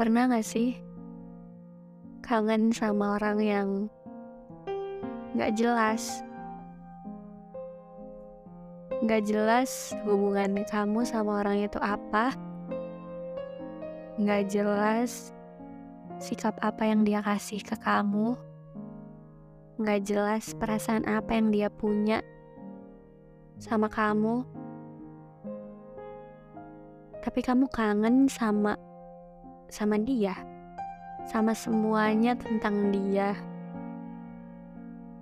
Pernah gak sih kangen sama orang yang gak jelas? Gak jelas hubungan kamu sama orang itu apa? Gak jelas sikap apa yang dia kasih ke kamu? Gak jelas perasaan apa yang dia punya sama kamu? Tapi kamu kangen sama sama dia, sama semuanya tentang dia.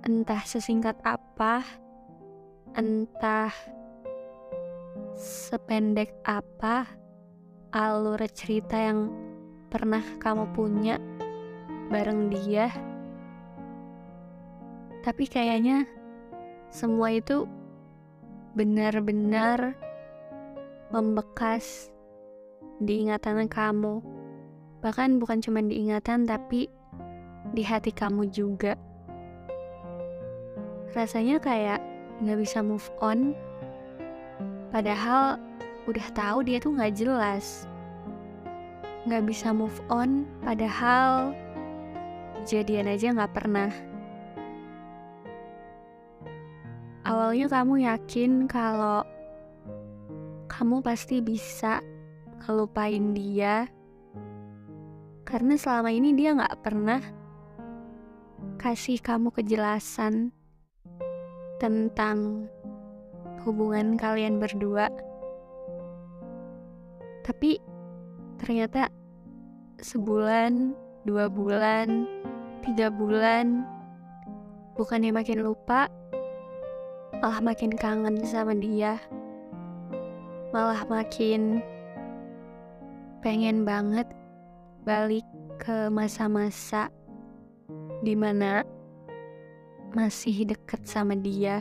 Entah sesingkat apa, entah sependek apa alur cerita yang pernah kamu punya bareng dia. Tapi kayaknya semua itu benar-benar membekas di ingatan kamu. Bahkan bukan cuma diingatan tapi di hati kamu juga. Rasanya kayak nggak bisa move on. Padahal udah tahu dia tuh nggak jelas. Nggak bisa move on, padahal jadian aja nggak pernah. Awalnya kamu yakin kalau kamu pasti bisa ngelupain dia karena selama ini dia gak pernah kasih kamu kejelasan tentang hubungan kalian berdua. Tapi ternyata sebulan, dua bulan, tiga bulan, bukannya makin lupa, malah makin kangen sama dia. Malah makin pengen banget balik ke masa-masa di mana masih deket sama dia.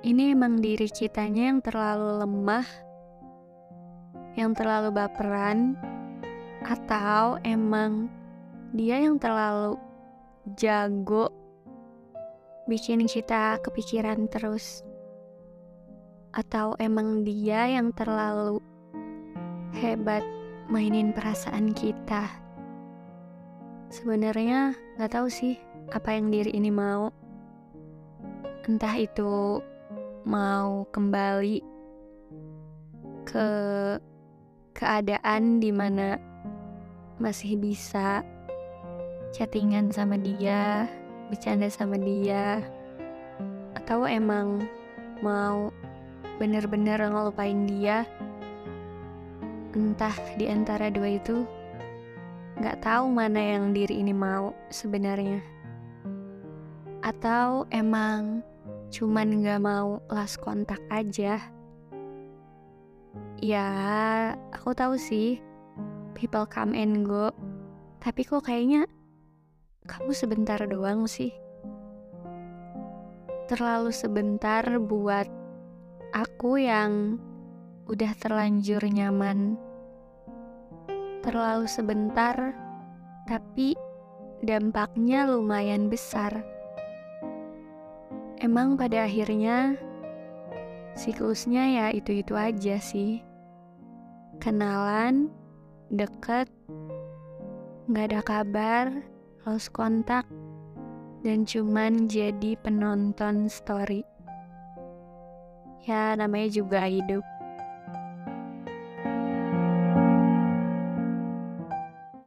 Ini emang diri kitanya yang terlalu lemah, yang terlalu baperan, atau emang dia yang terlalu jago bikin kita kepikiran terus, atau emang dia yang terlalu hebat mainin perasaan kita. Sebenarnya nggak tahu sih apa yang diri ini mau. Entah itu mau kembali ke keadaan di mana masih bisa chattingan sama dia, bercanda sama dia, atau emang mau bener-bener ngelupain dia entah di antara dua itu nggak tahu mana yang diri ini mau sebenarnya. Atau emang cuman nggak mau last kontak aja? Ya aku tahu sih people come and go. Tapi kok kayaknya kamu sebentar doang sih. Terlalu sebentar buat aku yang udah terlanjur nyaman. Terlalu sebentar, tapi dampaknya lumayan besar. Emang pada akhirnya siklusnya ya itu-itu aja sih. Kenalan, deket, nggak ada kabar, lost kontak, dan cuman jadi penonton story. Ya namanya juga hidup.